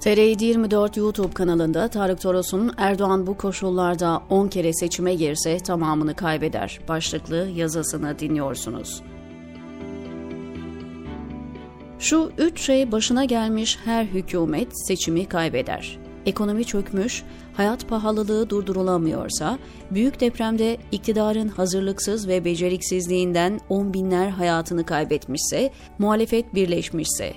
TR724 YouTube kanalında Tarık Toros'un Erdoğan bu koşullarda 10 kere seçime girse tamamını kaybeder başlıklı yazısını dinliyorsunuz. Şu üç şey başına gelmiş her hükümet seçimi kaybeder. Ekonomi çökmüş, hayat pahalılığı durdurulamıyorsa, büyük depremde iktidarın hazırlıksız ve beceriksizliğinden on binler hayatını kaybetmişse, muhalefet birleşmişse,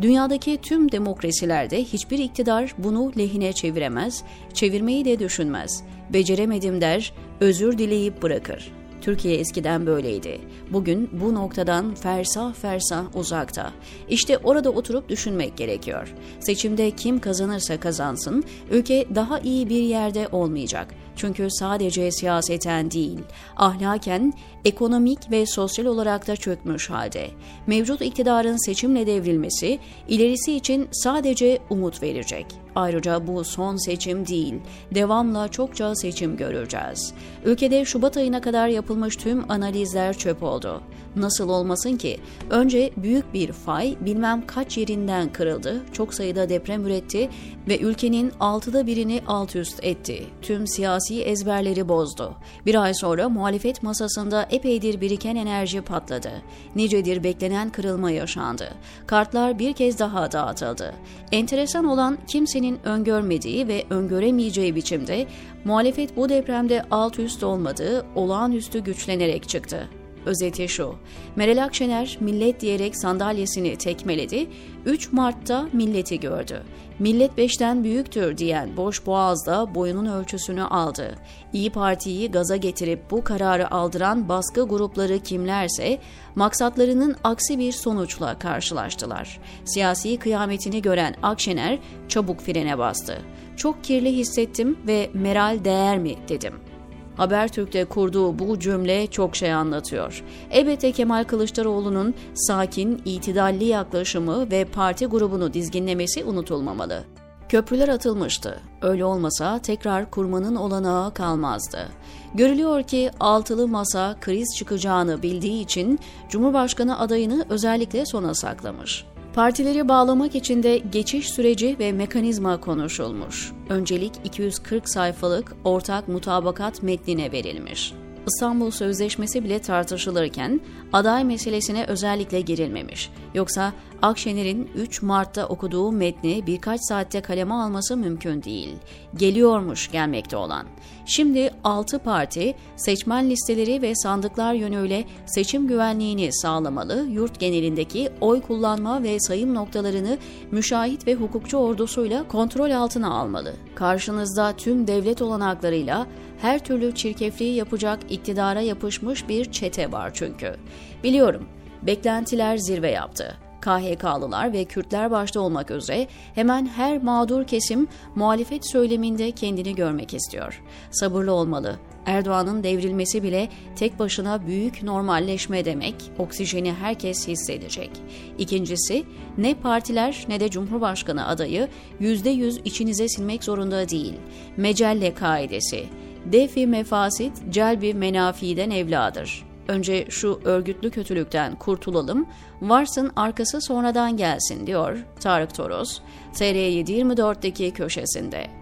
Dünyadaki tüm demokrasilerde hiçbir iktidar bunu lehine çeviremez, çevirmeyi de düşünmez. Beceremedim der, özür dileyip bırakır. Türkiye eskiden böyleydi. Bugün bu noktadan fersah fersah uzakta. İşte orada oturup düşünmek gerekiyor. Seçimde kim kazanırsa kazansın, ülke daha iyi bir yerde olmayacak. Çünkü sadece siyaseten değil, ahlaken, ekonomik ve sosyal olarak da çökmüş halde. Mevcut iktidarın seçimle devrilmesi ilerisi için sadece umut verecek. Ayrıca bu son seçim değil, devamla çokça seçim göreceğiz. Ülkede Şubat ayına kadar yapılmış tüm analizler çöp oldu. Nasıl olmasın ki? Önce büyük bir fay bilmem kaç yerinden kırıldı, çok sayıda deprem üretti ve ülkenin altıda birini alt üst etti. Tüm siyasi ezberleri bozdu. Bir ay sonra muhalefet masasında epeydir biriken enerji patladı. Nicedir beklenen kırılma yaşandı. Kartlar bir kez daha dağıtıldı. Enteresan olan kimsenin öngörmediği ve öngöremeyeceği biçimde muhalefet bu depremde alt üst olmadığı olağanüstü güçlenerek çıktı. Özeti şu, Meral Akşener millet diyerek sandalyesini tekmeledi, 3 Mart'ta milleti gördü. Millet beşten büyüktür diyen boş boğazda boyunun ölçüsünü aldı. İyi Parti'yi gaza getirip bu kararı aldıran baskı grupları kimlerse maksatlarının aksi bir sonuçla karşılaştılar. Siyasi kıyametini gören Akşener çabuk frene bastı. Çok kirli hissettim ve Meral değer mi dedim.'' Habertürk'te kurduğu bu cümle çok şey anlatıyor. Elbette Kemal Kılıçdaroğlu'nun sakin, itidalli yaklaşımı ve parti grubunu dizginlemesi unutulmamalı. Köprüler atılmıştı. Öyle olmasa tekrar kurmanın olanağı kalmazdı. Görülüyor ki altılı masa kriz çıkacağını bildiği için Cumhurbaşkanı adayını özellikle sona saklamış. Partileri bağlamak için de geçiş süreci ve mekanizma konuşulmuş. Öncelik 240 sayfalık ortak mutabakat metnine verilmiş. İstanbul Sözleşmesi bile tartışılırken aday meselesine özellikle girilmemiş. Yoksa Akşener'in 3 Mart'ta okuduğu metni birkaç saatte kaleme alması mümkün değil. Geliyormuş gelmekte olan. Şimdi 6 parti seçmen listeleri ve sandıklar yönüyle seçim güvenliğini sağlamalı, yurt genelindeki oy kullanma ve sayım noktalarını müşahit ve hukukçu ordusuyla kontrol altına almalı. Karşınızda tüm devlet olanaklarıyla her türlü çirkefliği yapacak iktidara yapışmış bir çete var çünkü. Biliyorum, beklentiler zirve yaptı. KHK'lılar ve Kürtler başta olmak üzere hemen her mağdur kesim muhalefet söyleminde kendini görmek istiyor. Sabırlı olmalı. Erdoğan'ın devrilmesi bile tek başına büyük normalleşme demek, oksijeni herkes hissedecek. İkincisi, ne partiler ne de Cumhurbaşkanı adayı %100 içinize sinmek zorunda değil. Mecelle kaidesi, defi mefasit celbi menafiden evladır. Önce şu örgütlü kötülükten kurtulalım, varsın arkası sonradan gelsin diyor Tarık Toros, TR724'deki köşesinde.